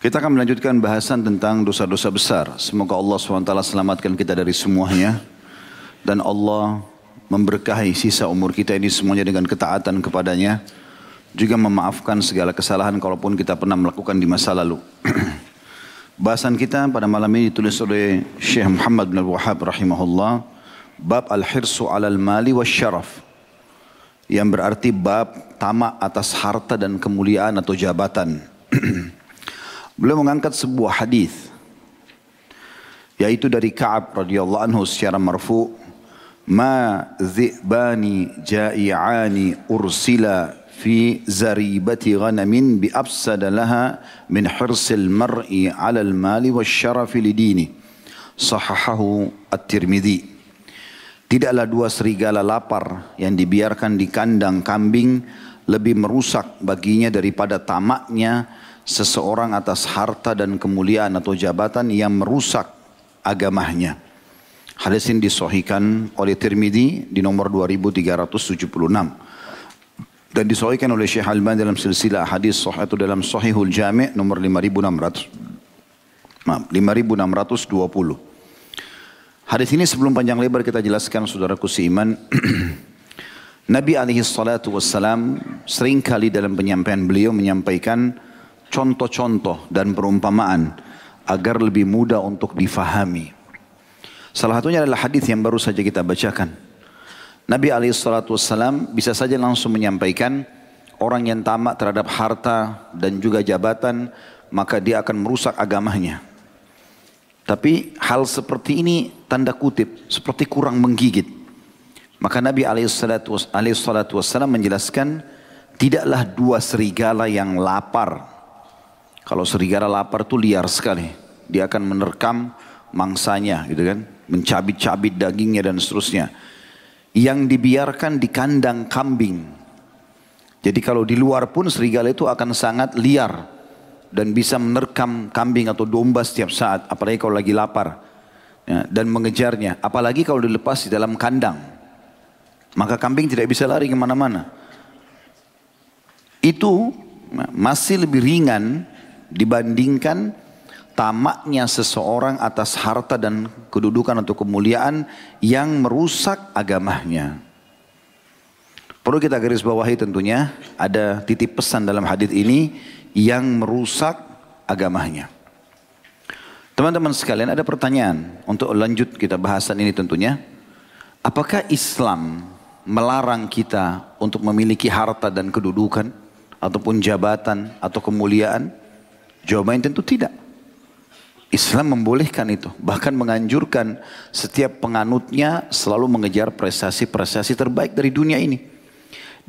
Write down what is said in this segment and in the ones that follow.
Kita akan melanjutkan bahasan tentang dosa-dosa besar. Semoga Allah SWT selamatkan kita dari semuanya. Dan Allah memberkahi sisa umur kita ini semuanya dengan ketaatan kepadanya. Juga memaafkan segala kesalahan kalaupun kita pernah melakukan di masa lalu. Bahasan kita pada malam ini ditulis oleh Syekh Muhammad bin Al-Wahhab rahimahullah. Bab Al-Hirsu alal mali wa syaraf. Yang berarti bab tamak atas harta dan kemuliaan atau jabatan. Beliau mengangkat sebuah hadis yaitu dari Ka'ab radhiyallahu anhu secara marfu ma dhi'bani ja'i'ani ursila fi zaribati ghanamin bi afsada laha min hirsil mar'i 'ala al-mali wasyarafi lidini sahahahu at-Tirmidzi Tidaklah dua serigala lapar yang dibiarkan di kandang kambing lebih merusak baginya daripada tamaknya seseorang atas harta dan kemuliaan atau jabatan yang merusak agamanya. Hadis ini disohikan oleh Tirmidzi di nomor 2376 dan disohikan oleh Syekh Albani dalam silsilah hadis sahih itu dalam Sahihul Jami' nomor 5600 maaf 5620 Hadis ini sebelum panjang lebar kita jelaskan saudaraku seiman. Nabi alaihi salatu wassalam sering kali dalam penyampaian beliau menyampaikan contoh-contoh dan perumpamaan agar lebih mudah untuk difahami. Salah satunya adalah hadis yang baru saja kita bacakan. Nabi SAW bisa saja langsung menyampaikan orang yang tamak terhadap harta dan juga jabatan maka dia akan merusak agamanya. Tapi hal seperti ini tanda kutip seperti kurang menggigit. Maka Nabi SAW menjelaskan tidaklah dua serigala yang lapar kalau serigala lapar tuh liar sekali. Dia akan menerkam mangsanya gitu kan. Mencabit-cabit dagingnya dan seterusnya. Yang dibiarkan di kandang kambing. Jadi kalau di luar pun serigala itu akan sangat liar. Dan bisa menerkam kambing atau domba setiap saat. Apalagi kalau lagi lapar. Ya, dan mengejarnya. Apalagi kalau dilepas di dalam kandang. Maka kambing tidak bisa lari ke mana-mana. Itu masih lebih ringan dibandingkan tamaknya seseorang atas harta dan kedudukan atau kemuliaan yang merusak agamanya. Perlu kita garis bawahi tentunya ada titip pesan dalam hadis ini yang merusak agamanya. Teman-teman sekalian ada pertanyaan untuk lanjut kita bahasan ini tentunya. Apakah Islam melarang kita untuk memiliki harta dan kedudukan ataupun jabatan atau kemuliaan? Jawabannya tentu tidak. Islam membolehkan itu, bahkan menganjurkan setiap penganutnya selalu mengejar prestasi-prestasi terbaik dari dunia ini.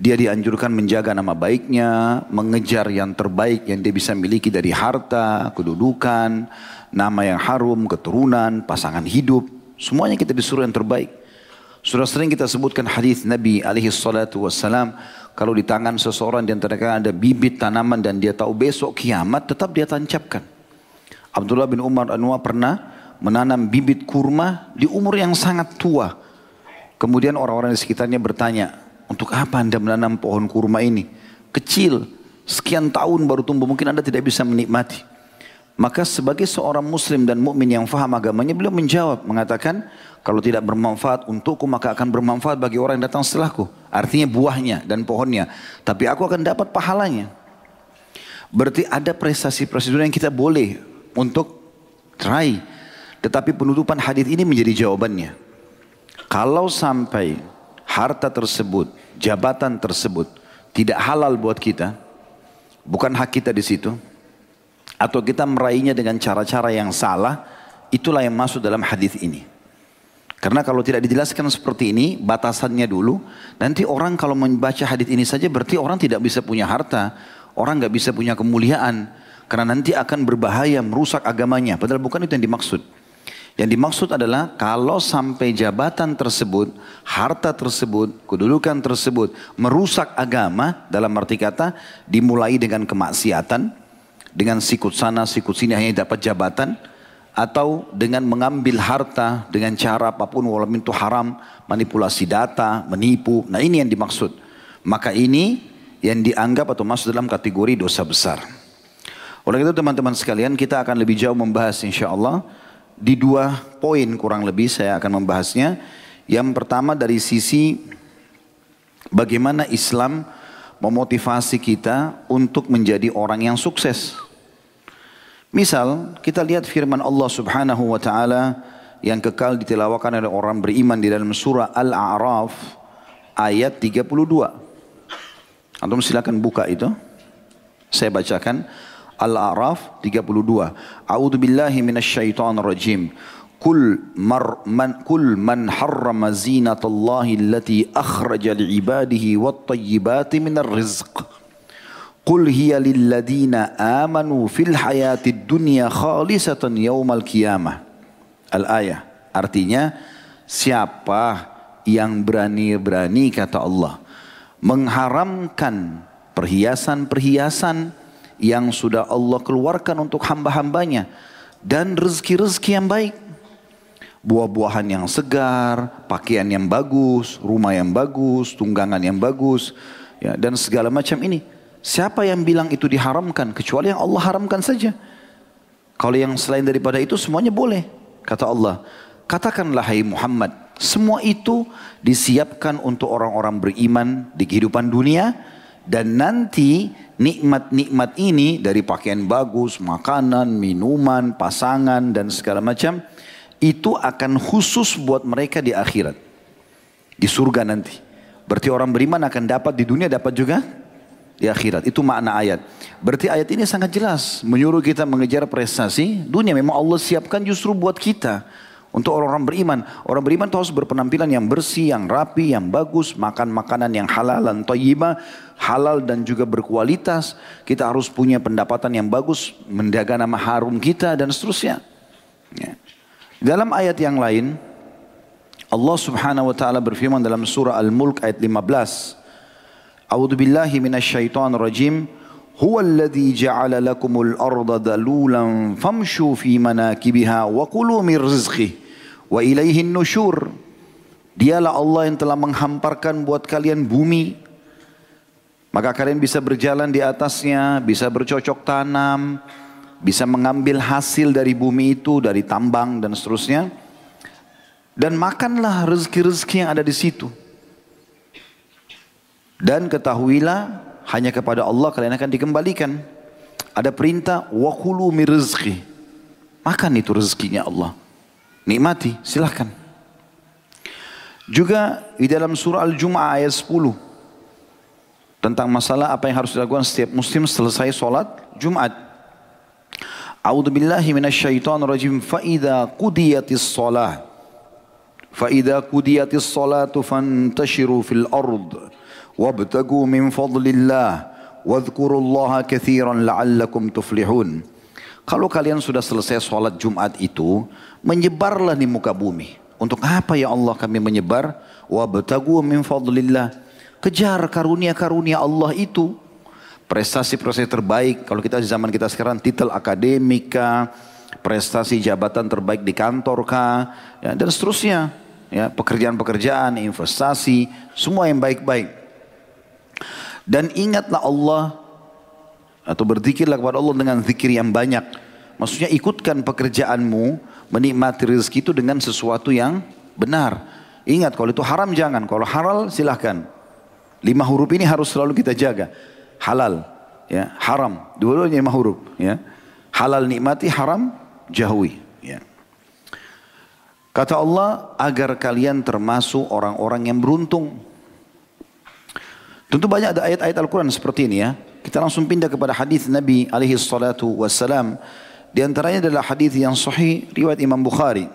Dia dianjurkan menjaga nama baiknya, mengejar yang terbaik yang dia bisa miliki dari harta, kedudukan, nama yang harum, keturunan, pasangan hidup. Semuanya kita disuruh yang terbaik. Sudah sering kita sebutkan hadis Nabi alaihi salatu wassalam kalau di tangan seseorang di antara ada bibit tanaman dan dia tahu besok kiamat, tetap dia tancapkan. Abdullah bin Umar Anwar pernah menanam bibit kurma di umur yang sangat tua. Kemudian orang-orang di sekitarnya bertanya, untuk apa anda menanam pohon kurma ini? Kecil, sekian tahun baru tumbuh, mungkin anda tidak bisa menikmati. Maka sebagai seorang muslim dan mukmin yang faham agamanya, beliau menjawab, mengatakan, kalau tidak bermanfaat untukku maka akan bermanfaat bagi orang yang datang setelahku. Artinya buahnya dan pohonnya. Tapi aku akan dapat pahalanya. Berarti ada prestasi-prestasi yang kita boleh untuk try. Tetapi penutupan hadis ini menjadi jawabannya. Kalau sampai harta tersebut, jabatan tersebut tidak halal buat kita, bukan hak kita di situ, atau kita meraihnya dengan cara-cara yang salah, itulah yang masuk dalam hadis ini. Karena kalau tidak dijelaskan seperti ini, batasannya dulu, nanti orang kalau membaca hadis ini saja berarti orang tidak bisa punya harta, orang nggak bisa punya kemuliaan, karena nanti akan berbahaya merusak agamanya. Padahal bukan itu yang dimaksud. Yang dimaksud adalah kalau sampai jabatan tersebut, harta tersebut, kedudukan tersebut merusak agama dalam arti kata dimulai dengan kemaksiatan, dengan sikut sana, sikut sini hanya dapat jabatan, atau dengan mengambil harta dengan cara apa pun walaupun itu haram, manipulasi data, menipu. Nah ini yang dimaksud. Maka ini yang dianggap atau masuk dalam kategori dosa besar. Oleh itu teman-teman sekalian kita akan lebih jauh membahas insya Allah di dua poin kurang lebih saya akan membahasnya. Yang pertama dari sisi bagaimana Islam memotivasi kita untuk menjadi orang yang sukses. Misal kita lihat firman Allah subhanahu wa ta'ala yang kekal ditelawakan oleh orang beriman di dalam surah Al-A'raf ayat 32. Antum silakan buka itu. Saya bacakan. Al-A'raf 32. A'udzu billahi. Kul mar man kul man harrama zinatallahi allati akhraja li'ibadihi wat-tayyibati minar rizq. Qul hiya lilladina amanu fil hayatid dunya khalisatan yaumal qiyamah. Al-ayah. Artinya siapa yang berani-berani kata Allah mengharamkan perhiasan-perhiasan yang sudah Allah keluarkan untuk hamba-hambanya dan rezeki-rezeki yang baik. Buah-buahan yang segar, pakaian yang bagus, rumah yang bagus, tunggangan yang bagus, ya, dan segala macam ini. Siapa yang bilang itu diharamkan? Kecuali yang Allah haramkan saja. Kalau yang selain daripada itu semuanya boleh. Kata Allah, katakanlah hai Muhammad, semua itu disiapkan untuk orang-orang beriman di kehidupan dunia dan nanti nikmat-nikmat ini dari pakaian bagus, makanan, minuman, pasangan dan segala macam itu akan khusus buat mereka di akhirat. Di surga nanti. Berarti orang beriman akan dapat di dunia dapat juga di akhirat. Itu makna ayat. Berarti ayat ini sangat jelas menyuruh kita mengejar prestasi. Dunia memang Allah siapkan justru buat kita. Untuk orang-orang beriman. Orang beriman itu harus berpenampilan yang bersih, yang rapi, yang bagus. Makan makanan yang halal dan tayyibah. Halal dan juga berkualitas. Kita harus punya pendapatan yang bagus. Menjaga nama harum kita dan seterusnya. Ya. Dalam ayat yang lain, Allah Subhanahu wa taala berfirman dalam surah Al-Mulk ayat 15. A'udzu billahi minasyaitonir rajim. Huwallazi ja'ala lakumul arda dalulan famshu fi manakibiha wa kulu min rizqih wa ilaihin nusyur. Dialah Allah yang telah menghamparkan buat kalian bumi. Maka kalian bisa berjalan di atasnya, bisa bercocok tanam, bisa mengambil hasil dari bumi itu, dari tambang dan seterusnya. Dan makanlah rezeki-rezeki yang ada di situ. Dan ketahuilah hanya kepada Allah kalian akan dikembalikan. Ada perintah wakulu mi rezeki. Makan itu rezekinya Allah. Nikmati, silahkan. Juga di dalam surah Al-Jum'ah ayat 10. Tentang masalah apa yang harus dilakukan setiap muslim selesai sholat Jumat. A'udhu billahi minasyaitan rajim. Fa'idha kudiyatis sholat. Fa'idha kudiyatis sholatu fantashiru fil ard. Wabtagu min fadlillah. Wadhkurullaha kathiran la'allakum tuflihun. Kalau kalian sudah selesai sholat Jumat itu, menyebarlah di muka bumi. Untuk apa ya Allah kami menyebar? Wabtagu min fadlillah. Kejar karunia-karunia Allah itu. Prestasi-prestasi terbaik. Kalau kita di zaman kita sekarang titel akademika, prestasi jabatan terbaik di kantor kah, ya, dan seterusnya. Ya, pekerjaan-pekerjaan, investasi, semua yang baik-baik. Dan ingatlah Allah atau berzikirlah kepada Allah dengan zikir yang banyak. Maksudnya ikutkan pekerjaanmu menikmati rezeki itu dengan sesuatu yang benar. Ingat kalau itu haram jangan, kalau halal silahkan. Lima huruf ini harus selalu kita jaga. Halal, ya, haram, dua-duanya lima huruf, ya. Halal nikmati, haram jauhi, ya. Kata Allah agar kalian termasuk orang-orang yang beruntung. Tentu banyak ada ayat-ayat Al-Quran seperti ini ya. Kita langsung pindah kepada hadis Nabi alaihi salatu wassalam. Di antaranya adalah hadis yang sahih riwayat Imam Bukhari.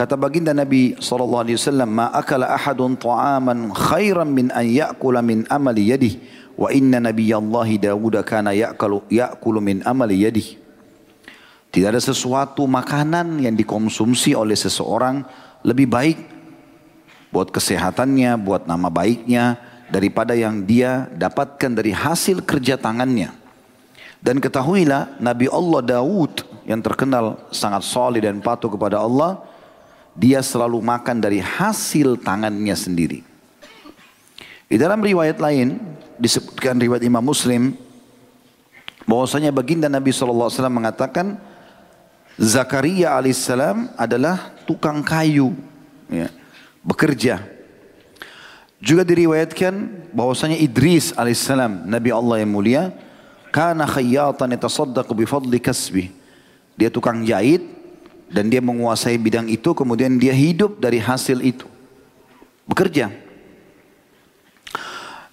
Kata baginda Nabi sallallahu alaihi wasallam, "Ma akala ahadun ta'aman khairan min an ya'kula min amali yadihi wa inna nabiyallahi Dawud kana ya'kulu ya'kulu min amali yadihi." Tidak ada sesuatu makanan yang dikonsumsi oleh seseorang lebih baik buat kesehatannya, buat nama baiknya, daripada yang dia dapatkan dari hasil kerja tangannya. Dan ketahuilah Nabi Allah Daud yang terkenal sangat solid dan patuh kepada Allah, dia selalu makan dari hasil tangannya sendiri. Di dalam riwayat lain disebutkan riwayat Imam Muslim bahwasanya baginda Nabi SAW mengatakan Zakaria alaihissalam adalah tukang kayu, ya, bekerja. Juga diriwayatkan bahwasanya Idris alaihissalam, Nabi Allah yang mulia, kana khayyatan yatasaddaqu bi fadli kasbi. Dia tukang jahit dan dia menguasai bidang itu kemudian dia hidup dari hasil itu. Bekerja.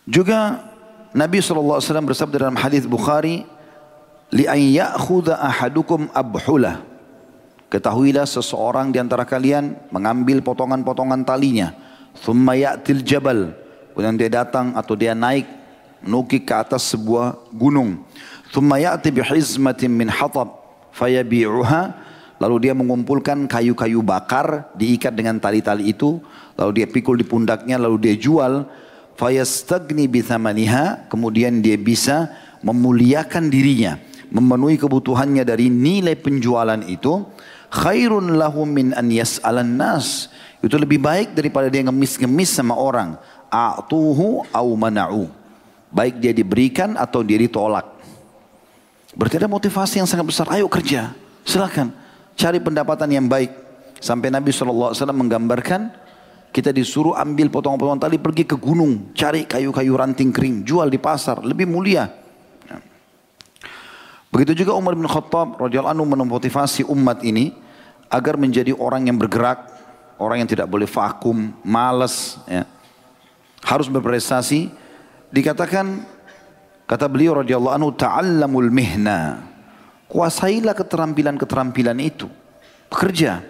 Juga Nabi SAW bersabda dalam hadis Bukhari, li ya'khudha ahadukum abhulah Ketahuilah seseorang di antara kalian mengambil potongan-potongan talinya. Thumma ya'til jabal. Kemudian dia datang atau dia naik nukik ke atas sebuah gunung. Thumma ya'ti bihizmatin min hatab fayabi'uha. Lalu dia mengumpulkan kayu-kayu bakar diikat dengan tali-tali itu. Lalu dia pikul di pundaknya lalu dia jual. Fayastagni bithamaniha. Kemudian dia bisa memuliakan dirinya. Memenuhi kebutuhannya dari nilai penjualan itu khairun lahum min an yas'alan nas. Itu lebih baik daripada dia ngemis-ngemis sama orang. A'tuhu au mana'u. Baik dia diberikan atau dia ditolak. Berarti ada motivasi yang sangat besar. Ayo kerja. Silakan. Cari pendapatan yang baik. Sampai Nabi SAW menggambarkan kita disuruh ambil potongan-potongan tali pergi ke gunung. Cari kayu-kayu ranting kering. Jual di pasar. Lebih mulia. Begitu juga Umar bin Khattab radhiyallahu anhu memotivasi umat ini agar menjadi orang yang bergerak, orang yang tidak boleh vakum, malas, ya. harus berprestasi. Dikatakan kata beliau radhiyallahu anhu ta'allamul mihna. Kuasailah keterampilan-keterampilan itu. Bekerja.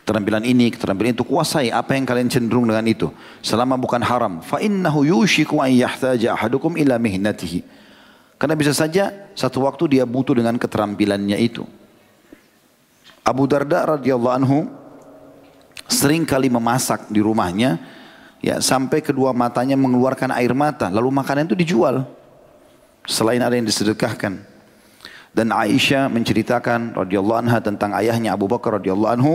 Keterampilan ini, keterampilan itu kuasai apa yang kalian cenderung dengan itu. Selama bukan haram. Fa yushiku an yahtaja ahadukum ila. Karena bisa saja satu waktu dia butuh dengan keterampilannya itu. Abu Darda radhiyallahu anhu sering kali memasak di rumahnya ya sampai kedua matanya mengeluarkan air mata lalu makanan itu dijual selain ada yang disedekahkan dan Aisyah menceritakan radhiyallahu anha tentang ayahnya Abu Bakar radhiyallahu anhu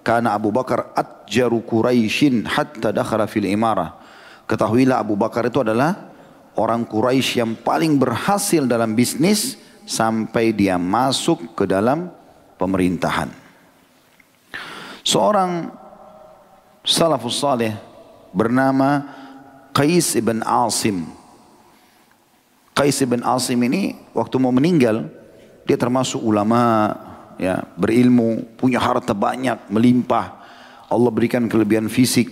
karena Abu Bakar atjaru Quraisyin hatta dakhala fil imarah ketahuilah Abu Bakar itu adalah orang Quraisy yang paling berhasil dalam bisnis sampai dia masuk ke dalam pemerintahan. Seorang salafus saleh bernama Qais ibn Asim. Qais ibn Asim ini waktu mau meninggal dia termasuk ulama ya berilmu punya harta banyak melimpah Allah berikan kelebihan fisik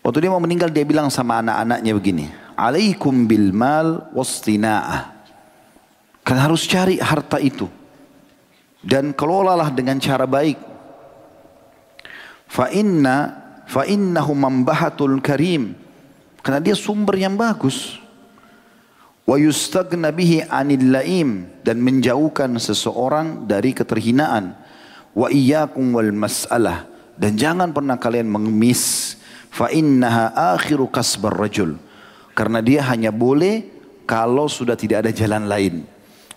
waktu dia mau meninggal dia bilang sama anak-anaknya begini alaikum bil mal wastina'ah. Kalian harus cari harta itu. Dan kelolalah dengan cara baik. Fa inna fa innahu mambahatul karim. Karena dia sumber yang bagus. Wa yustagna bihi anil dan menjauhkan seseorang dari keterhinaan. Wa iyyakum wal mas'alah dan jangan pernah kalian mengemis fa innaha akhiru rajul karena dia hanya boleh kalau sudah tidak ada jalan lain.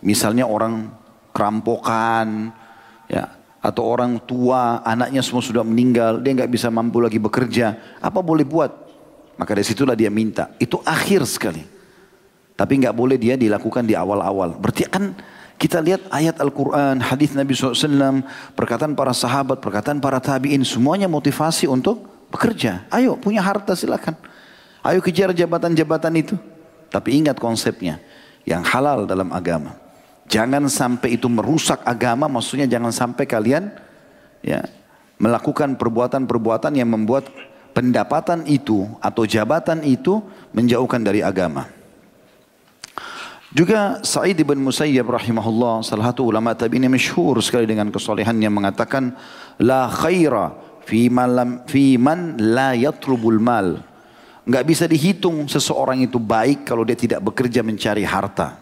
Misalnya orang kerampokan, ya, atau orang tua, anaknya semua sudah meninggal, dia nggak bisa mampu lagi bekerja. Apa boleh buat? Maka dari situlah dia minta. Itu akhir sekali. Tapi nggak boleh dia dilakukan di awal-awal. Berarti kan kita lihat ayat Al-Quran, hadis Nabi SAW, perkataan para sahabat, perkataan para tabiin, semuanya motivasi untuk bekerja. Ayo punya harta silakan. Ayo kejar jabatan-jabatan itu. Tapi ingat konsepnya. Yang halal dalam agama. Jangan sampai itu merusak agama. Maksudnya jangan sampai kalian ya melakukan perbuatan-perbuatan yang membuat pendapatan itu atau jabatan itu menjauhkan dari agama. Juga Sa'id bin Musayyab rahimahullah salah satu ulama tabi'in yang masyhur sekali dengan kesolehannya mengatakan la khaira fi man, fi man la yatlubul mal Nggak bisa dihitung seseorang itu baik kalau dia tidak bekerja mencari harta.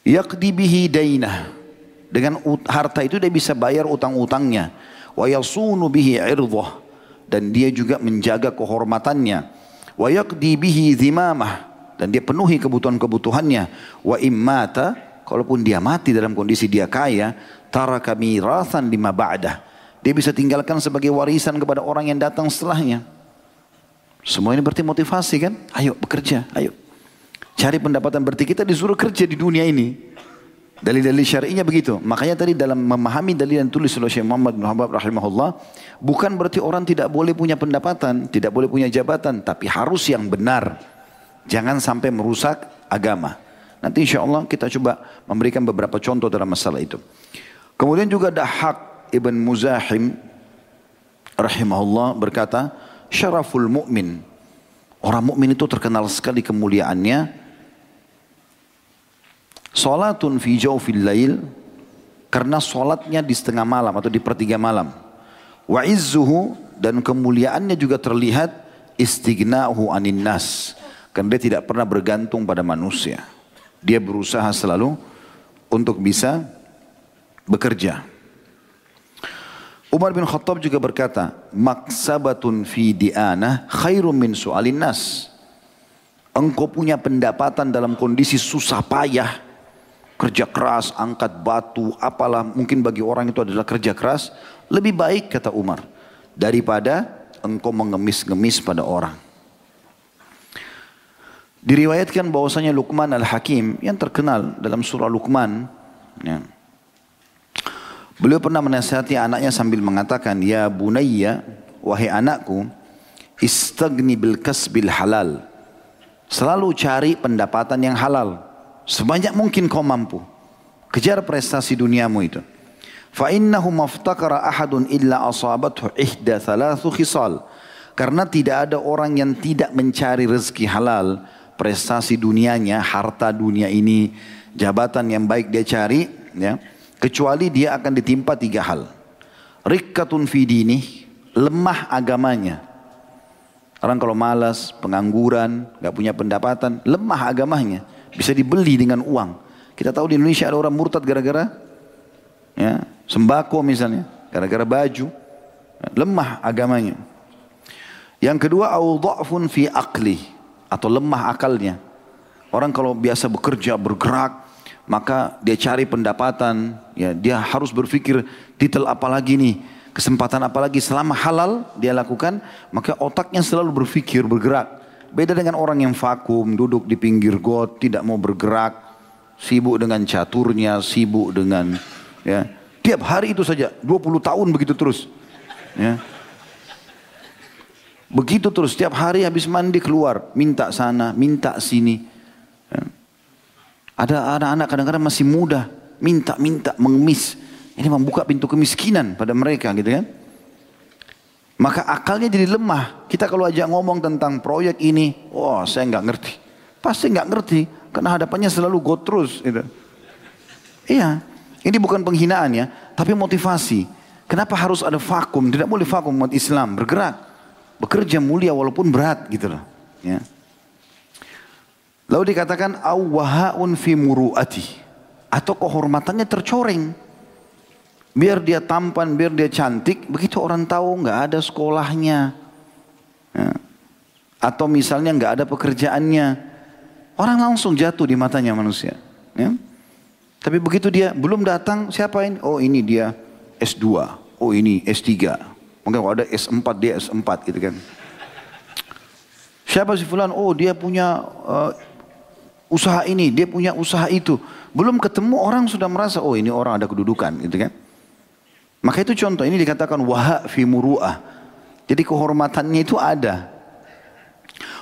Yaqdi bihi dainah. Dengan harta itu dia bisa bayar utang-utangnya. Wa yasunu bihi irdhah. Dan dia juga menjaga kehormatannya. Wa yaqdi bihi dhimamah. Dan dia penuhi kebutuhan-kebutuhannya. Wa immata. Kalaupun dia mati dalam kondisi dia kaya. Tara kami rasan lima ba'dah. Dia bisa tinggalkan sebagai warisan kepada orang yang datang setelahnya. Semua ini berarti motivasi kan? Ayo bekerja, ayo. Cari pendapatan berarti kita disuruh kerja di dunia ini. Dalil-dalil syar'inya begitu. Makanya tadi dalam memahami dalil yang tulis oleh Syekh Muhammad bin Habab rahimahullah, bukan berarti orang tidak boleh punya pendapatan, tidak boleh punya jabatan, tapi harus yang benar. Jangan sampai merusak agama. Nanti insya Allah kita coba memberikan beberapa contoh dalam masalah itu. Kemudian juga ada hak Ibn Muzahim rahimahullah berkata, syaraful mu'min. Orang mukmin itu terkenal sekali kemuliaannya Salatun fi jawfil lail karena salatnya di setengah malam atau di pertiga malam. Wa izzuhu dan kemuliaannya juga terlihat istighna'uhu anin nas. Karena dia tidak pernah bergantung pada manusia. Dia berusaha selalu untuk bisa bekerja. Umar bin Khattab juga berkata, maksabatun fi di'anah khairum min su'alin nas. Engkau punya pendapatan dalam kondisi susah payah, kerja keras, angkat batu, apalah mungkin bagi orang itu adalah kerja keras, lebih baik kata Umar daripada engkau mengemis-ngemis pada orang. Diriwayatkan bahwasanya Luqman Al-Hakim yang terkenal dalam surah Luqman ya. Beliau pernah menasihati anaknya sambil mengatakan, "Ya bunayya, wahai anakku, istagni bil kasbil halal." Selalu cari pendapatan yang halal. Sebanyak mungkin kau mampu. Kejar prestasi duniamu itu. Fa innahu maftakara ahadun illa asabathu ihda thalathu khisal. Karena tidak ada orang yang tidak mencari rezeki halal, prestasi dunianya, harta dunia ini, jabatan yang baik dia cari, ya, kecuali dia akan ditimpa tiga hal. Rikkatun fi dinih, lemah agamanya. Orang kalau malas, pengangguran, gak punya pendapatan, lemah agamanya. Bisa dibeli dengan uang. Kita tahu di Indonesia ada orang murtad gara-gara ya, sembako misalnya, gara-gara baju. Lemah agamanya. Yang kedua, awdha'fun fi akli atau lemah akalnya. Orang kalau biasa bekerja, bergerak, maka dia cari pendapatan, ya dia harus berpikir titel apa lagi nih, kesempatan apa lagi selama halal dia lakukan, maka otaknya selalu berpikir, bergerak. Beda dengan orang yang vakum, duduk di pinggir got, tidak mau bergerak, sibuk dengan caturnya, sibuk dengan ya. Tiap hari itu saja, 20 tahun begitu terus. Ya. Begitu terus, tiap hari habis mandi keluar, minta sana, minta sini. Ya. Ada anak-anak kadang-kadang masih muda, minta-minta, mengemis. Ini membuka pintu kemiskinan pada mereka gitu kan. Maka akalnya jadi lemah. Kita kalau aja ngomong tentang proyek ini, wah oh, saya nggak ngerti. Pasti nggak ngerti, karena hadapannya selalu go terus. Gitu. Iya, ini bukan penghinaan ya, tapi motivasi. Kenapa harus ada vakum? Tidak boleh vakum umat Islam, bergerak. Bekerja mulia walaupun berat gitu loh. Ya. Lalu dikatakan awahaun fi muru'ati atau kehormatannya tercoreng. Biar dia tampan, biar dia cantik, begitu orang tahu nggak ada sekolahnya. Ya. Atau misalnya nggak ada pekerjaannya. Orang langsung jatuh di matanya manusia. Ya. Tapi begitu dia belum datang, siapa ini? Oh ini dia S2. Oh ini S3. Mungkin kalau ada S4 dia S4 gitu kan. Siapa si fulan? Oh dia punya uh, usaha ini, dia punya usaha itu. Belum ketemu orang sudah merasa oh ini orang ada kedudukan gitu kan. Maka itu contoh ini dikatakan waha fi muru'ah. Jadi kehormatannya itu ada.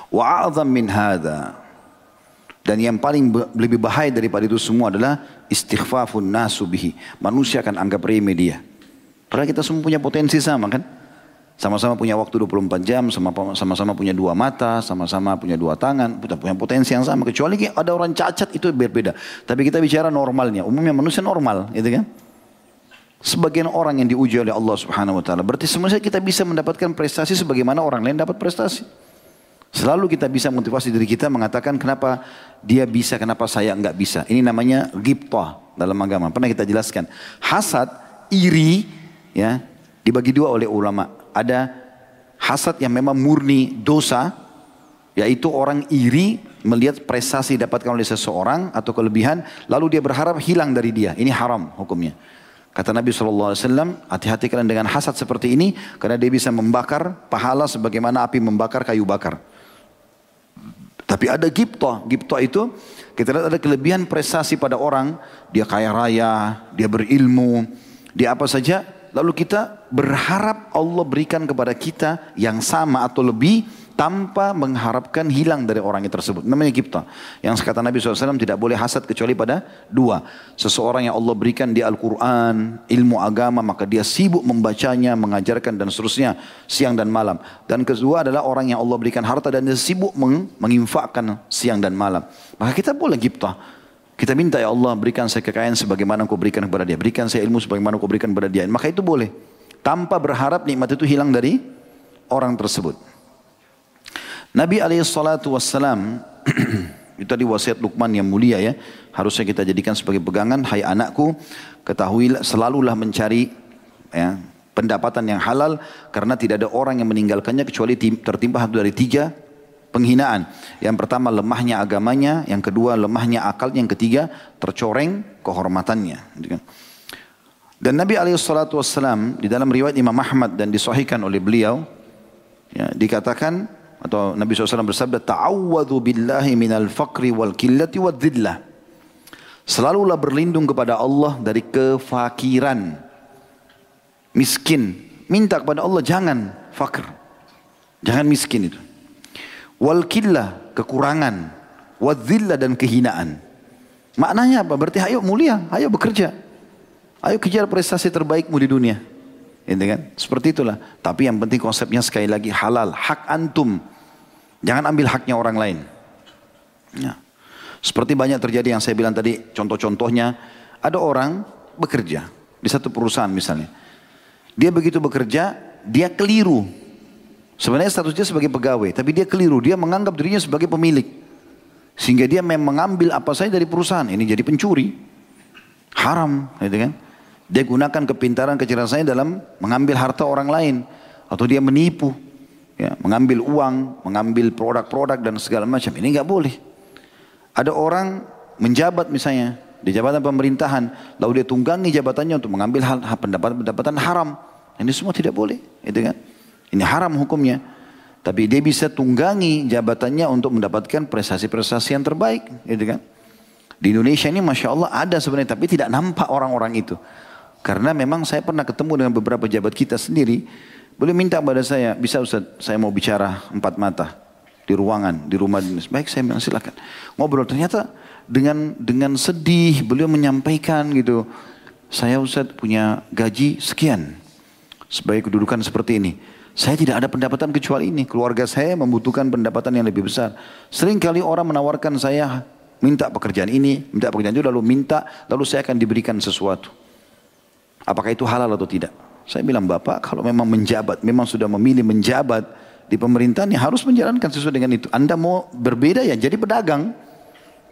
Wa'adzam min hadha. Dan yang paling lebih bahaya daripada itu semua adalah istighfafun nasu bihi. Manusia akan anggap remeh dia. Padahal kita semua punya potensi sama kan? Sama-sama punya waktu 24 jam, sama-sama punya dua mata, sama-sama punya dua tangan, punya potensi yang sama. Kecuali ada orang cacat itu berbeda. Tapi kita bicara normalnya, umumnya manusia normal, gitu kan? sebagian orang yang diuji oleh Allah Subhanahu wa taala. Berarti sebenarnya kita bisa mendapatkan prestasi sebagaimana orang lain dapat prestasi. Selalu kita bisa motivasi diri kita mengatakan kenapa dia bisa, kenapa saya enggak bisa. Ini namanya ghibtah dalam agama. Pernah kita jelaskan. Hasad, iri, ya, dibagi dua oleh ulama. Ada hasad yang memang murni dosa, yaitu orang iri melihat prestasi didapatkan oleh seseorang atau kelebihan, lalu dia berharap hilang dari dia. Ini haram hukumnya. Kata Nabi SAW, hati-hati kalian dengan hasad seperti ini, karena dia bisa membakar pahala sebagaimana api membakar kayu bakar. Tapi ada gipto. Gipto itu kita lihat ada kelebihan prestasi pada orang. Dia kaya raya, dia berilmu, dia apa saja. Lalu kita berharap Allah berikan kepada kita yang sama atau lebih tanpa mengharapkan hilang dari orang yang tersebut. Namanya kipta. Yang kata Nabi SAW tidak boleh hasad kecuali pada dua. Seseorang yang Allah berikan di Al-Quran, ilmu agama, maka dia sibuk membacanya, mengajarkan dan seterusnya siang dan malam. Dan kedua adalah orang yang Allah berikan harta dan dia sibuk meng menginfakkan siang dan malam. Maka kita boleh kipta. Kita minta ya Allah berikan saya kekayaan sebagaimana kau berikan kepada dia. Berikan saya ilmu sebagaimana kau berikan kepada dia. Maka itu boleh. Tanpa berharap nikmat itu hilang dari orang tersebut. Nabi alaihissalatu wassalam itu tadi wasiat Luqman yang mulia ya. Harusnya kita jadikan sebagai pegangan. Hai anakku, ketahui selalulah mencari ya, pendapatan yang halal karena tidak ada orang yang meninggalkannya kecuali tertimpa satu dari tiga penghinaan. Yang pertama lemahnya agamanya, yang kedua lemahnya akalnya, yang ketiga tercoreng kehormatannya. Dan Nabi wassalam di dalam riwayat Imam Ahmad dan disahihkan oleh beliau ya, dikatakan atau Nabi SAW bersabda ta'awwadhu billahi minal faqri wal killati wal dhillah. Selalulah berlindung kepada Allah dari kefakiran. Miskin. Minta kepada Allah jangan fakir. Jangan miskin itu wal killah kekurangan wal dhillah dan kehinaan maknanya apa berarti ayo mulia ayo bekerja ayo kejar prestasi terbaikmu di dunia Gitu kan? Seperti itulah. Tapi yang penting konsepnya sekali lagi halal, hak antum. Jangan ambil haknya orang lain. Ya. Seperti banyak terjadi yang saya bilang tadi, contoh-contohnya, ada orang bekerja di satu perusahaan misalnya. Dia begitu bekerja, dia keliru. Sebenarnya statusnya sebagai pegawai, tapi dia keliru. Dia menganggap dirinya sebagai pemilik. Sehingga dia memang mengambil apa saja dari perusahaan. Ini jadi pencuri. Haram, gitu kan. Dia gunakan kepintaran kecerdasannya dalam mengambil harta orang lain. Atau dia menipu ya, mengambil uang, mengambil produk-produk dan segala macam. Ini nggak boleh. Ada orang menjabat misalnya di jabatan pemerintahan, lalu dia tunggangi jabatannya untuk mengambil hal, pendapatan-pendapatan haram. Ini semua tidak boleh, itu kan? Ini haram hukumnya. Tapi dia bisa tunggangi jabatannya untuk mendapatkan prestasi-prestasi yang terbaik, gitu kan? Di Indonesia ini Masya Allah ada sebenarnya, tapi tidak nampak orang-orang itu. Karena memang saya pernah ketemu dengan beberapa jabat kita sendiri, Boleh minta kepada saya, bisa Ustaz, saya mau bicara empat mata di ruangan, di rumah dinas. Baik, saya bilang silakan. Ngobrol, ternyata dengan dengan sedih beliau menyampaikan gitu. Saya Ustaz punya gaji sekian. Sebagai kedudukan seperti ini. Saya tidak ada pendapatan kecuali ini. Keluarga saya membutuhkan pendapatan yang lebih besar. Sering kali orang menawarkan saya minta pekerjaan ini, minta pekerjaan itu, lalu minta, lalu saya akan diberikan sesuatu. Apakah itu halal atau tidak? Saya bilang Bapak kalau memang menjabat, memang sudah memilih menjabat di pemerintahan ya harus menjalankan sesuai dengan itu. Anda mau berbeda ya jadi pedagang.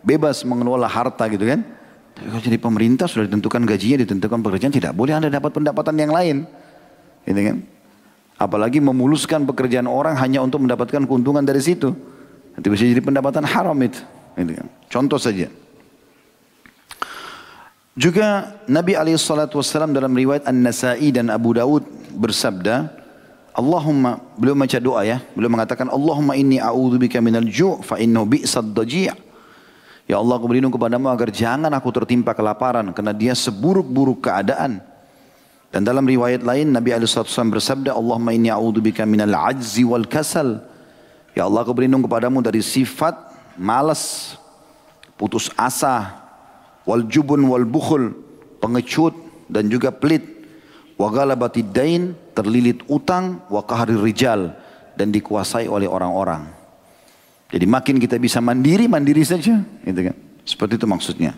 Bebas mengelola harta gitu kan. Tapi kalau jadi pemerintah sudah ditentukan gajinya, ditentukan pekerjaan, tidak boleh Anda dapat pendapatan yang lain. Gitu kan. Apalagi memuluskan pekerjaan orang hanya untuk mendapatkan keuntungan dari situ. Nanti bisa jadi pendapatan haram itu. Gitu kan. Contoh saja. Juga Nabi SAW dalam riwayat An-Nasai dan Abu Daud bersabda, Allahumma, beliau baca doa ya, beliau mengatakan, Allahumma inni a'udzubika minal ju' fa bi'sad daji' Ya Allah aku berlindung kepadamu agar jangan aku tertimpa kelaparan karena dia seburuk-buruk keadaan. Dan dalam riwayat lain Nabi SAW bersabda Allahumma inni a'udzubika minal ajzi wal kasal. Ya Allah aku berlindung kepadamu dari sifat malas, putus asa, wal jubun wal bukhul pengecut dan juga pelit. Wa galabatid dain terlilit utang wa qahri rijal dan dikuasai oleh orang-orang. Jadi makin kita bisa mandiri mandiri saja gitu kan? Seperti itu maksudnya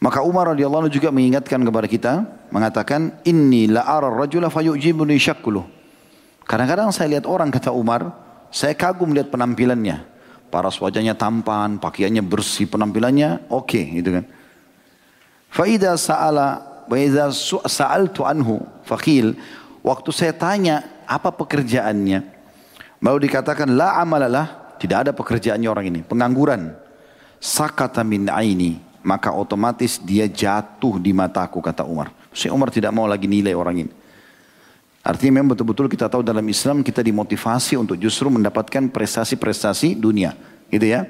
maka Umar radhiyallahu anhu juga mengingatkan kepada kita mengatakan inni la ara rajula fayujibuni syakluh kadang-kadang saya lihat orang kata Umar saya kagum lihat penampilannya. Paras wajahnya tampan, pakaiannya bersih, penampilannya oke okay, gitu kan. Faida sa'ala wa idza sa'altu anhu faqil waktu saya tanya apa pekerjaannya baru dikatakan la amalalah tidak ada pekerjaannya orang ini. Pengangguran. Sakata min aini maka otomatis dia jatuh di mataku kata Umar. Si Umar tidak mau lagi nilai orang ini. Artinya memang betul-betul kita tahu dalam Islam kita dimotivasi untuk justru mendapatkan prestasi-prestasi dunia. Gitu ya.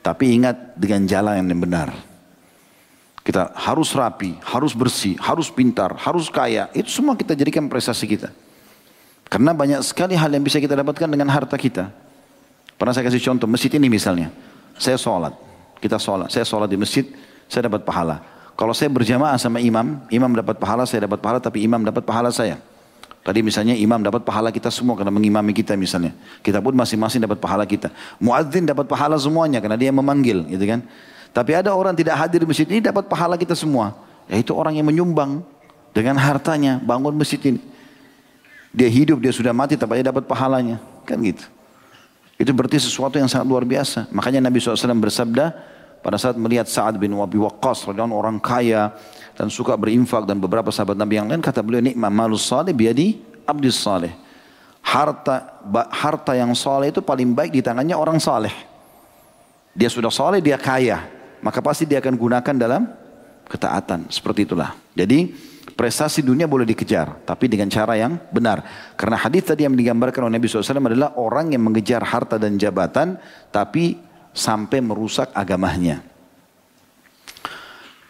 Tapi ingat dengan jalan yang benar. Kita harus rapi, harus bersih, harus pintar, harus kaya. Itu semua kita jadikan prestasi kita. Karena banyak sekali hal yang bisa kita dapatkan dengan harta kita. Pernah saya kasih contoh, masjid ini misalnya. Saya sholat, kita sholat. Saya sholat di masjid, saya dapat pahala. Kalau saya berjamaah sama imam, imam dapat pahala, saya dapat pahala, tapi imam dapat pahala saya. Tadi misalnya imam dapat pahala kita semua karena mengimami kita misalnya. Kita pun masing-masing dapat pahala kita. Muadzin dapat pahala semuanya karena dia memanggil gitu kan. Tapi ada orang tidak hadir di masjid ini dapat pahala kita semua. Yaitu orang yang menyumbang dengan hartanya bangun masjid ini. Dia hidup, dia sudah mati tapi dia dapat pahalanya. Kan gitu. Itu berarti sesuatu yang sangat luar biasa. Makanya Nabi SAW bersabda pada saat melihat Sa'ad bin Wabi Waqqas, orang kaya, dan suka berinfak dan beberapa sahabat Nabi yang lain kata beliau nikmat malus saleh biadi abdis saleh. Harta harta yang saleh itu paling baik di tangannya orang saleh. Dia sudah saleh, dia kaya, maka pasti dia akan gunakan dalam ketaatan. Seperti itulah. Jadi prestasi dunia boleh dikejar, tapi dengan cara yang benar. Karena hadis tadi yang digambarkan oleh Nabi SAW adalah orang yang mengejar harta dan jabatan, tapi sampai merusak agamanya.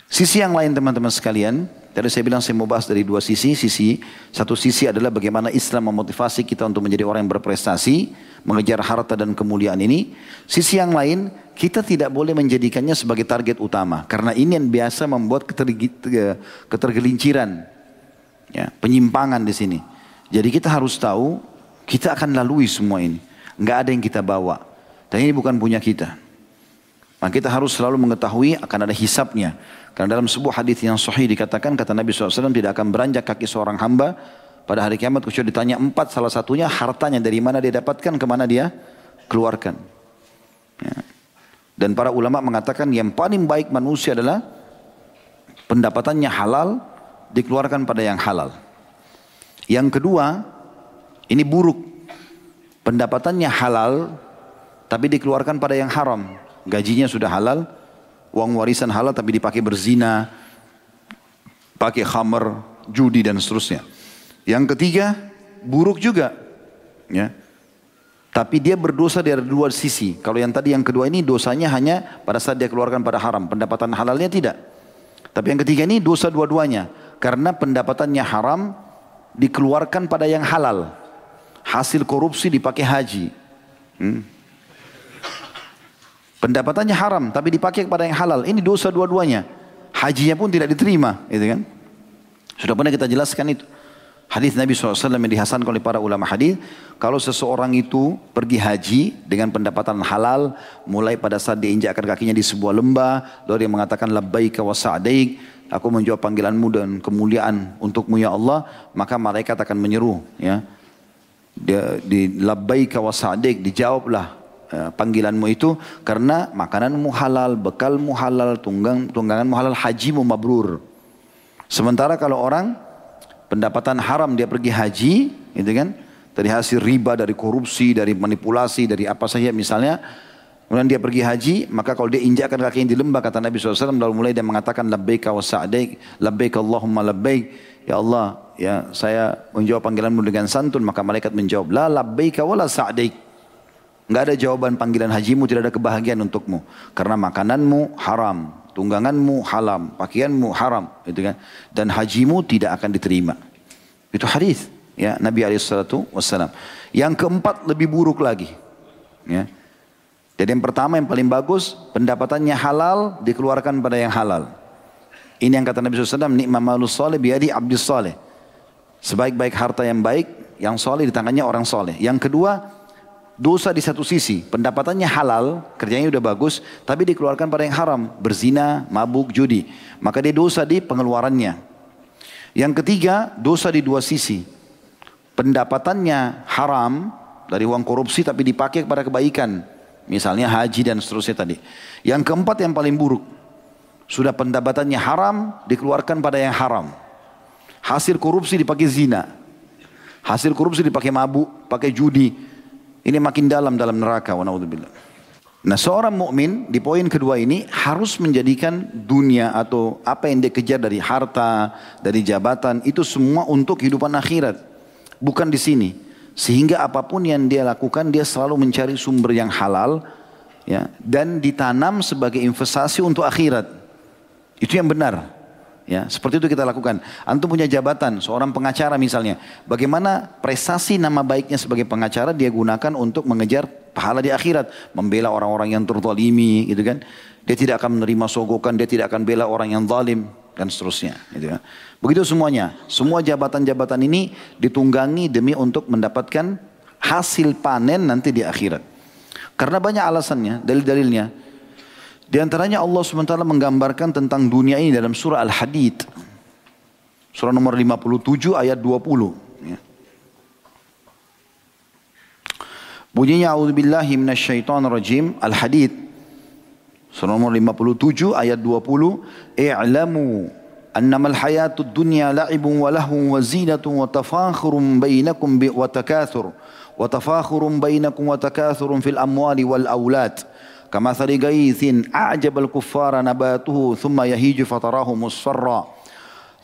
Sisi yang lain teman-teman sekalian, tadi saya bilang saya mau bahas dari dua sisi. Sisi satu sisi adalah bagaimana Islam memotivasi kita untuk menjadi orang yang berprestasi, mengejar harta dan kemuliaan ini. Sisi yang lain, kita tidak boleh menjadikannya sebagai target utama karena ini yang biasa membuat ketergelinciran, ya, penyimpangan di sini. Jadi kita harus tahu kita akan lalui semua ini. Enggak ada yang kita bawa. Dan ini bukan punya kita. Maka kita harus selalu mengetahui akan ada hisapnya. Karena dalam sebuah hadis yang sahih dikatakan kata Nabi SAW tidak akan beranjak kaki seorang hamba pada hari kiamat kecuali ditanya empat salah satunya hartanya dari mana dia dapatkan ke mana dia keluarkan. Ya. Dan para ulama mengatakan yang paling baik manusia adalah pendapatannya halal dikeluarkan pada yang halal. Yang kedua ini buruk pendapatannya halal tapi dikeluarkan pada yang haram. Gajinya sudah halal uang warisan halal tapi dipakai berzina, pakai khamar, judi dan seterusnya. Yang ketiga, buruk juga. Ya. Tapi dia berdosa dari dua sisi. Kalau yang tadi yang kedua ini dosanya hanya pada saat dia keluarkan pada haram. Pendapatan halalnya tidak. Tapi yang ketiga ini dosa dua-duanya. Karena pendapatannya haram dikeluarkan pada yang halal. Hasil korupsi dipakai haji. Hmm. Pendapatannya haram tapi dipakai kepada yang halal. Ini dosa dua-duanya. Hajinya pun tidak diterima, gitu kan? Sudah pernah kita jelaskan itu. Hadis Nabi SAW yang dihasankan oleh para ulama hadis, kalau seseorang itu pergi haji dengan pendapatan halal, mulai pada saat dia injakkan kakinya di sebuah lembah, lalu dia mengatakan labbaika wa sa'daik, aku menjawab panggilanmu dan kemuliaan untukmu ya Allah, maka malaikat akan menyeru, ya. Dia di labbaika wa sa'daik dijawablah Eh, panggilanmu itu karena makananmu halal, bekalmu halal, tunggang tungganganmu halal, hajimu mabrur. Sementara kalau orang pendapatan haram dia pergi haji, gitu kan? Dari hasil riba, dari korupsi, dari manipulasi, dari apa saja misalnya, Kemudian dia pergi haji, maka kalau dia injakkan kakinya di lembah, kata Nabi SAW, lalu mulai dia mengatakan, Labbaik wa sa'daik, Labbaik Allahumma labbaik. Ya Allah, ya saya menjawab panggilanmu dengan santun, maka malaikat menjawab, La labbaik wa la sa'daik. Enggak ada jawaban panggilan hajimu, tidak ada kebahagiaan untukmu. Karena makananmu haram, tungganganmu haram, pakaianmu haram, gitu kan. Dan hajimu tidak akan diterima. Itu hadis ya Nabi alaihissalatu wassalam. Yang keempat lebih buruk lagi. Ya. Jadi yang pertama yang paling bagus pendapatannya halal dikeluarkan pada yang halal. Ini yang kata Nabi SAW, nikmat malus soleh biadi abdis soleh. Sebaik-baik harta yang baik, yang soleh di tangannya orang soleh. Yang kedua, dosa di satu sisi, pendapatannya halal, kerjanya udah bagus, tapi dikeluarkan pada yang haram, berzina, mabuk, judi. Maka dia dosa di pengeluarannya. Yang ketiga, dosa di dua sisi. Pendapatannya haram dari uang korupsi tapi dipakai kepada kebaikan. Misalnya haji dan seterusnya tadi. Yang keempat yang paling buruk. Sudah pendapatannya haram, dikeluarkan pada yang haram. Hasil korupsi dipakai zina. Hasil korupsi dipakai mabuk, pakai judi, ini makin dalam dalam neraka. Wa Nah seorang mukmin di poin kedua ini harus menjadikan dunia atau apa yang dia kejar dari harta, dari jabatan itu semua untuk kehidupan akhirat. Bukan di sini. Sehingga apa pun yang dia lakukan dia selalu mencari sumber yang halal ya dan ditanam sebagai investasi untuk akhirat. Itu yang benar. Ya, seperti itu kita lakukan. Antum punya jabatan, seorang pengacara misalnya. Bagaimana prestasi nama baiknya sebagai pengacara dia gunakan untuk mengejar pahala di akhirat. Membela orang-orang yang terzalimi gitu kan. Dia tidak akan menerima sogokan, dia tidak akan bela orang yang zalim dan seterusnya. Gitu kan. Begitu semuanya. Semua jabatan-jabatan ini ditunggangi demi untuk mendapatkan hasil panen nanti di akhirat. Karena banyak alasannya, dalil-dalilnya. Di antaranya Allah SWT menggambarkan tentang dunia ini dalam surah Al-Hadid. Surah nomor 57 ayat 20. Ya. Bunyinya A'udzubillahi minasyaitonirrajim Al-Hadid. Surah nomor 57 ayat 20. I'lamu annamal hayatud dunya la'ibun wa lahun wa zinatun wa tafakhurun bainakum wa takathur. Wa tafakhurun Kamathali gaithin a'jabal kuffara nabatuhu thumma yahiju fatarahu musfarra.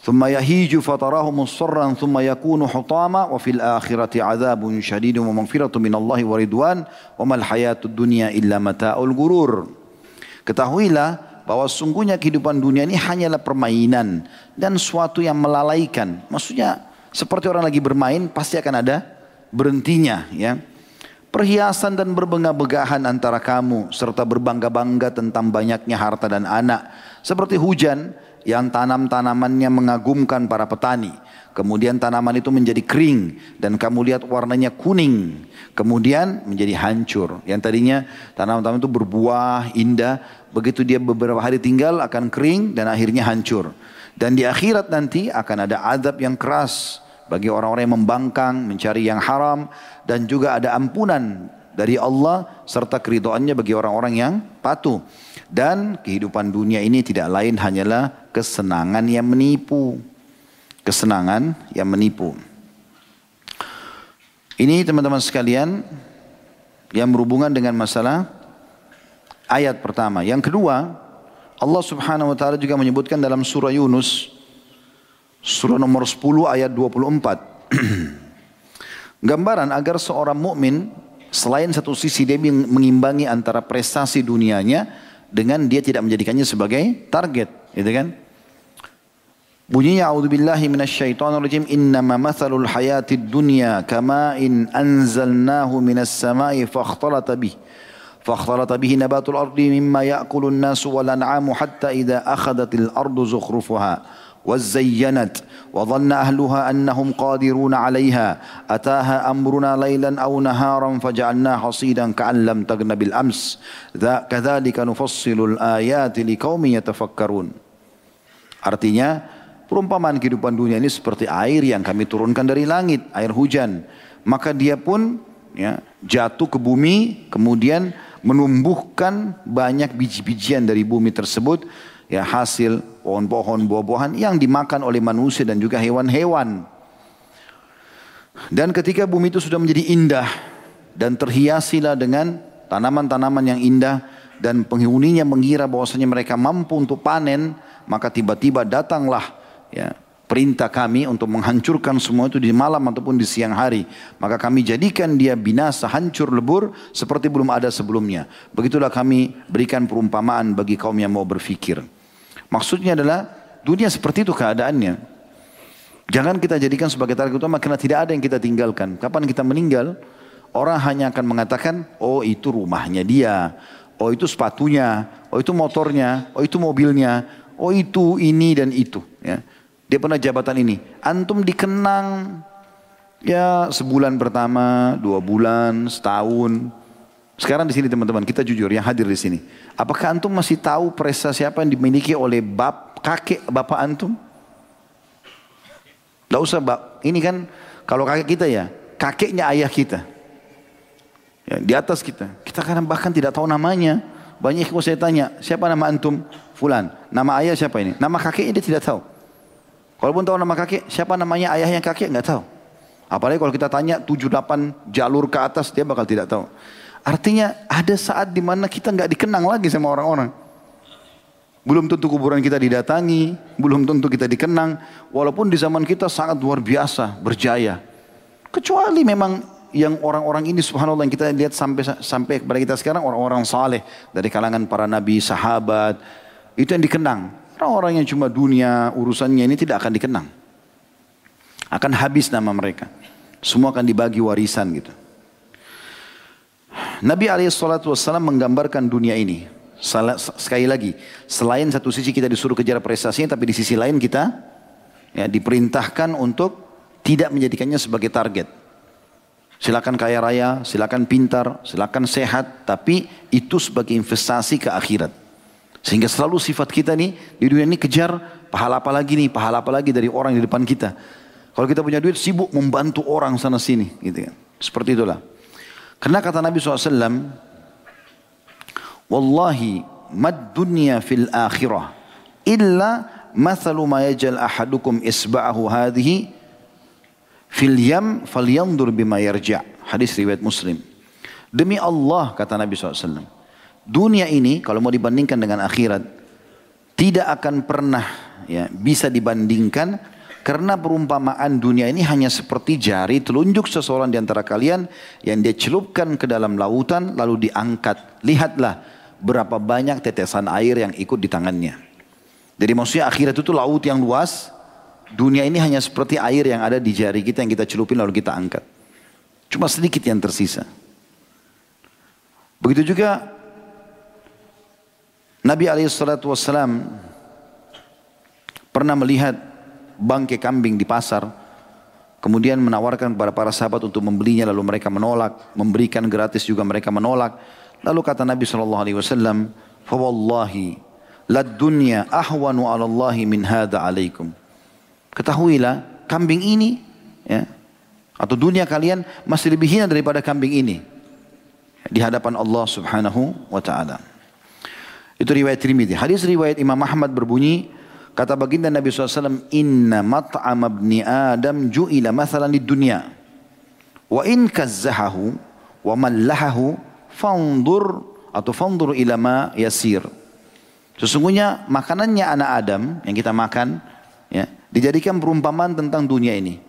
Thumma yahiju fatarahu musfarran thumma yakunu hutama wa fil akhirati azabun syadidun wa maghfiratu minallahi wa ridwan wa mal hayatu dunia illa mata'ul gurur. Ketahuilah bahwa sungguhnya kehidupan dunia ini hanyalah permainan dan suatu yang melalaikan. Maksudnya seperti orang lagi bermain pasti akan ada berhentinya ya perhiasan dan berbangga-banggahan antara kamu serta berbangga-bangga tentang banyaknya harta dan anak. Seperti hujan yang tanam-tanamannya mengagumkan para petani. Kemudian tanaman itu menjadi kering dan kamu lihat warnanya kuning. Kemudian menjadi hancur. Yang tadinya tanaman-tanaman itu berbuah indah. Begitu dia beberapa hari tinggal akan kering dan akhirnya hancur. Dan di akhirat nanti akan ada adab yang keras bagi orang-orang yang membangkang, mencari yang haram dan juga ada ampunan dari Allah serta keridoannya bagi orang-orang yang patuh. Dan kehidupan dunia ini tidak lain hanyalah kesenangan yang menipu. Kesenangan yang menipu. Ini teman-teman sekalian yang berhubungan dengan masalah ayat pertama. Yang kedua, Allah Subhanahu wa taala juga menyebutkan dalam surah Yunus Surah nomor 10 ayat 24. Gambaran agar seorang mukmin selain satu sisi dia mengimbangi antara prestasi dunianya dengan dia tidak menjadikannya sebagai target, gitu kan? Bunyinya a'udzubillahi minasyaitonirrajim innama mathalul hayatid dunya in anzalnahu minas samai fakhtalata bih فاختلط به نبات الأرض مما يأكل الناس والأنعام حتى إذا أخذت الأرض زخرفها وزينت وظن أهلها أنهم قادرون عليها أتاها أمرنا ليلا أو نهارا فجعلناها حصيدا كأن لم تغن بالأمس كذلك نفصل الآيات لقوم يتفكرون Artinya perumpamaan kehidupan dunia ini seperti air yang kami turunkan dari langit, air hujan. Maka dia pun ya, jatuh ke bumi, kemudian menumbuhkan banyak biji-bijian dari bumi tersebut ya hasil pohon-pohon buah-buahan yang dimakan oleh manusia dan juga hewan-hewan. Dan ketika bumi itu sudah menjadi indah dan terhiasilah dengan tanaman-tanaman yang indah dan penghuninya mengira bahwasanya mereka mampu untuk panen, maka tiba-tiba datanglah ya perintah kami untuk menghancurkan semua itu di malam ataupun di siang hari. Maka kami jadikan dia binasa, hancur lebur seperti belum ada sebelumnya. Begitulah kami berikan perumpamaan bagi kaum yang mau berfikir. Maksudnya adalah dunia seperti itu keadaannya. Jangan kita jadikan sebagai target utama karena tidak ada yang kita tinggalkan. Kapan kita meninggal, orang hanya akan mengatakan, oh itu rumahnya dia, oh itu sepatunya, oh itu motornya, oh itu mobilnya, oh itu ini dan itu. Ya. Dia pernah jabatan ini. Antum dikenang ya sebulan pertama, dua bulan, setahun. Sekarang di sini teman-teman, kita jujur yang hadir di sini. Apakah antum masih tahu prestasi apa yang dimiliki oleh bap, kakek bapak antum? Tidak usah, bap. ini kan kalau kakek kita ya, kakeknya ayah kita. Ya, di atas kita. Kita kadang bahkan tidak tahu namanya. Banyak yang saya tanya, siapa nama antum? Fulan. Nama ayah siapa ini? Nama kakeknya dia tidak tahu. Kalaupun tahu nama kakek, siapa namanya ayahnya kakek nggak tahu. Apalagi kalau kita tanya 7-8 jalur ke atas, dia bakal tidak tahu. Artinya ada saat di mana kita nggak dikenang lagi sama orang-orang. Belum tentu kuburan kita didatangi, belum tentu kita dikenang. Walaupun di zaman kita sangat luar biasa, berjaya. Kecuali memang yang orang-orang ini subhanallah yang kita lihat sampai sampai kepada kita sekarang orang-orang saleh dari kalangan para nabi, sahabat, itu yang dikenang. Orang-orang yang cuma dunia urusannya ini tidak akan dikenang. Akan habis nama mereka. Semua akan dibagi warisan gitu. Nabi SAW menggambarkan dunia ini. Sekali lagi, selain satu sisi kita disuruh kejar prestasinya, tapi di sisi lain kita ya, diperintahkan untuk tidak menjadikannya sebagai target. Silakan kaya raya, silakan pintar, silakan sehat, tapi itu sebagai investasi ke akhirat. Sehingga selalu sifat kita nih di dunia ini kejar pahala apa lagi nih, pahala apa lagi dari orang di depan kita. Kalau kita punya duit sibuk membantu orang sana sini, gitu kan. Seperti itulah. Karena kata Nabi SAW, Wallahi mad dunya fil akhirah illa mathalu ma yajal ahadukum isba'ahu hadhihi fil yam falyandur bima yarja' hadis riwayat muslim demi Allah kata Nabi SAW dunia ini kalau mau dibandingkan dengan akhirat tidak akan pernah ya, bisa dibandingkan karena perumpamaan dunia ini hanya seperti jari telunjuk seseorang di antara kalian yang dia celupkan ke dalam lautan lalu diangkat. Lihatlah berapa banyak tetesan air yang ikut di tangannya. Jadi maksudnya akhirat itu laut yang luas. Dunia ini hanya seperti air yang ada di jari kita yang kita celupin lalu kita angkat. Cuma sedikit yang tersisa. Begitu juga Nabi SAW pernah melihat bangkai kambing di pasar. Kemudian menawarkan kepada para sahabat untuk membelinya lalu mereka menolak. Memberikan gratis juga mereka menolak. Lalu kata Nabi SAW, Fawallahi lad dunya ahwanu ala min hada alaikum. Ketahuilah kambing ini ya, atau dunia kalian masih lebih hina daripada kambing ini di hadapan Allah Subhanahu wa taala. Itu riwayat Tirmidzi. Hadis riwayat Imam Ahmad berbunyi Kata baginda Nabi SAW, Inna mat'am abni Adam ju'ila mathalan di dunia. Wa in kazzahahu wa mallahahu fandur atau fandur ila ma yasir. Sesungguhnya makanannya anak Adam yang kita makan ya, dijadikan perumpamaan tentang dunia ini.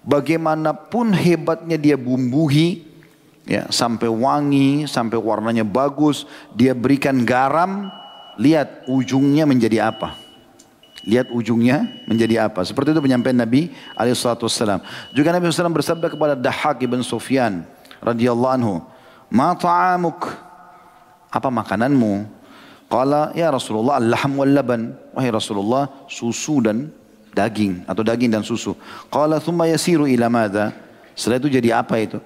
Bagaimanapun hebatnya dia bumbuhi ya, sampai wangi, sampai warnanya bagus, dia berikan garam, lihat ujungnya menjadi apa? Lihat ujungnya menjadi apa. Seperti itu penyampaian Nabi SAW. Juga Nabi SAW bersabda kepada Dahak ibn Sufyan radhiyallahu anhu. Ma ta'amuk? Apa makananmu? Qala ya Rasulullah al-lahm wal laban. Wahai Rasulullah susu dan daging atau daging dan susu. Qala thumma yasiru ila madha? Setelah itu jadi apa itu?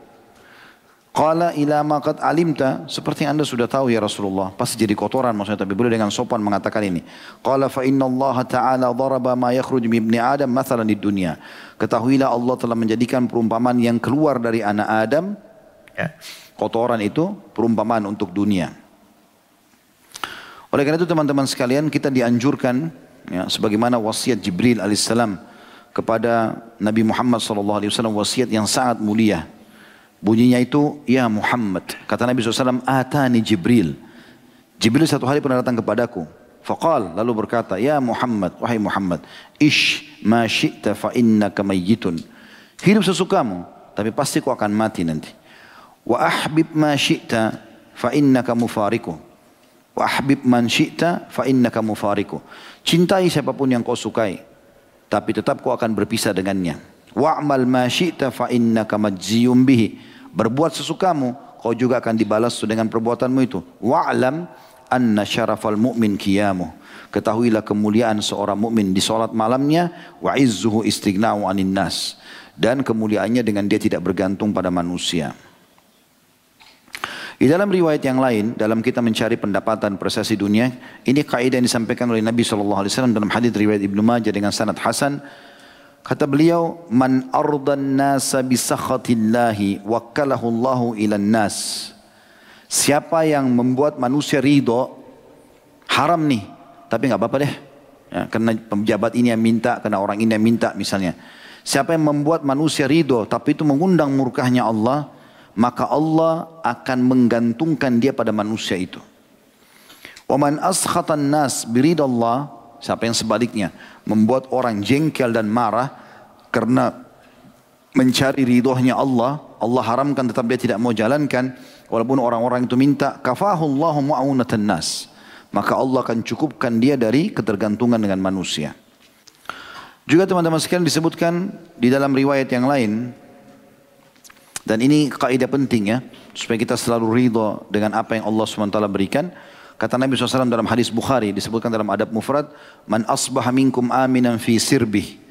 Qala ila maqad alimta. Seperti anda sudah tahu ya Rasulullah pasti jadi kotoran maksudnya. Tapi boleh dengan sopan mengatakan ini. Qala fa inna Allah ta'ala daraba ma yakhruj min ibni Adam mathalan di dunia. Ketahuilah Allah telah menjadikan perumpamaan yang keluar dari anak Adam ya. kotoran itu perumpamaan untuk dunia. Oleh karena itu teman-teman sekalian kita dianjurkan ya, sebagaimana wasiat Jibril alaihissalam kepada Nabi Muhammad sallallahu alaihi wasallam wasiat yang sangat mulia Bunyinya itu, ya Muhammad. Kata Nabi SAW, Atani Jibril. Jibril satu hari pernah datang kepadaku. Faqal, lalu berkata, Ya Muhammad, wahai Muhammad. Ish ma syi'ta fa innaka. Hidup sesukamu, tapi pasti kau akan mati nanti. Wa ahbib ma syi'ta fa innaka mufariku. Wa ahbib man syi'ta fa innaka. Cintai siapa pun yang kau sukai. Tapi tetap kau akan berpisah dengannya. Wa'mal ma syi'ta fa innaka majziyum bihi. Berbuat sesukamu, kau juga akan dibalas dengan perbuatanmu itu. Wa'lam anna syarafal mu'min kiyamu. Ketahuilah kemuliaan seorang mukmin di solat malamnya. Wa izzuhu istighna'u anin nas. Dan kemuliaannya dengan dia tidak bergantung pada manusia. Di dalam riwayat yang lain, dalam kita mencari pendapatan prestasi dunia, ini kaidah yang disampaikan oleh Nabi SAW dalam hadis riwayat Ibnu Majah dengan sanad Hasan. Kata beliau, "Man ardan nasa bi sakhatillahi wakkalahu Allahu ilan nas." Siapa yang membuat manusia ridho, haram nih, tapi nggak apa-apa deh. Ya, karena pejabat ini yang minta, karena orang ini yang minta misalnya. Siapa yang membuat manusia ridho, tapi itu mengundang murkahnya Allah, maka Allah akan menggantungkan dia pada manusia itu. Waman askhatan nas Siapa yang sebaliknya membuat orang jengkel dan marah karena mencari ridhonya Allah, Allah haramkan tetap dia tidak mau jalankan, walaupun orang-orang itu minta, kafahullahu mu'aunatan nas. Maka Allah akan cukupkan dia dari ketergantungan dengan manusia. Juga teman-teman sekalian disebutkan di dalam riwayat yang lain, dan ini kaidah penting ya, supaya kita selalu ridho dengan apa yang Allah SWT berikan. Kata Nabi SAW dalam hadis Bukhari, disebutkan dalam adab mufrad, Man asbaha minkum aminan fi sirbih.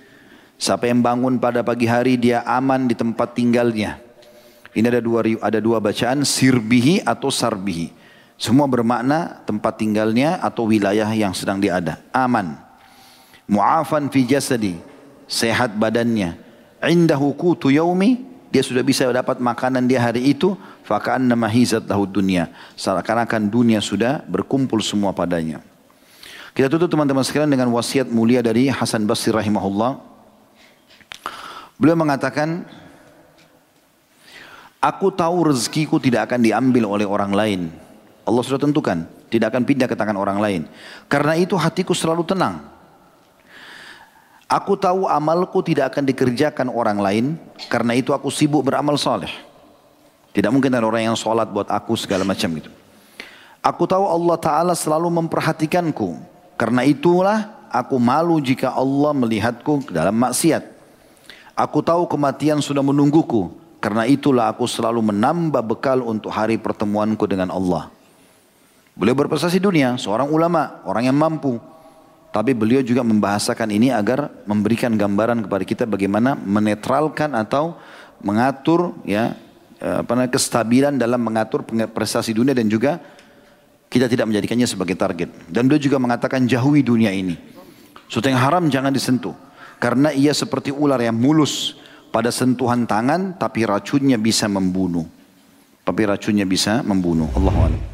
Siapa yang bangun pada pagi hari dia aman di tempat tinggalnya. Ini ada dua ada dua bacaan sirbihi atau sarbihi. Semua bermakna tempat tinggalnya atau wilayah yang sedang dia ada. Aman. Mu'afan fi jasadi. Sehat badannya. Indahu kutu yaumi. Dia sudah bisa dapat makanan dia hari itu. Fakaan nama hizat lahu dunia. Seakan-akan dunia sudah berkumpul semua padanya. Kita tutup teman-teman sekalian dengan wasiat mulia dari Hasan Basri rahimahullah. Beliau mengatakan, Aku tahu rezekiku tidak akan diambil oleh orang lain. Allah sudah tentukan, tidak akan pindah ke tangan orang lain. Karena itu hatiku selalu tenang. Aku tahu amalku tidak akan dikerjakan orang lain, karena itu aku sibuk beramal soleh. Tidak mungkin ada orang yang sholat buat aku segala macam gitu. Aku tahu Allah Ta'ala selalu memperhatikanku. Karena itulah aku malu jika Allah melihatku dalam maksiat. Aku tahu kematian sudah menungguku. Karena itulah aku selalu menambah bekal untuk hari pertemuanku dengan Allah. Beliau berprestasi dunia, seorang ulama, orang yang mampu. Tapi beliau juga membahasakan ini agar memberikan gambaran kepada kita bagaimana menetralkan atau mengatur ya eh, apa kestabilan dalam mengatur prestasi dunia dan juga kita tidak menjadikannya sebagai target. Dan beliau juga mengatakan jauhi dunia ini. Sesuatu yang haram jangan disentuh. Karena ia seperti ular yang mulus pada sentuhan tangan tapi racunnya bisa membunuh. Tapi racunnya bisa membunuh. Allahu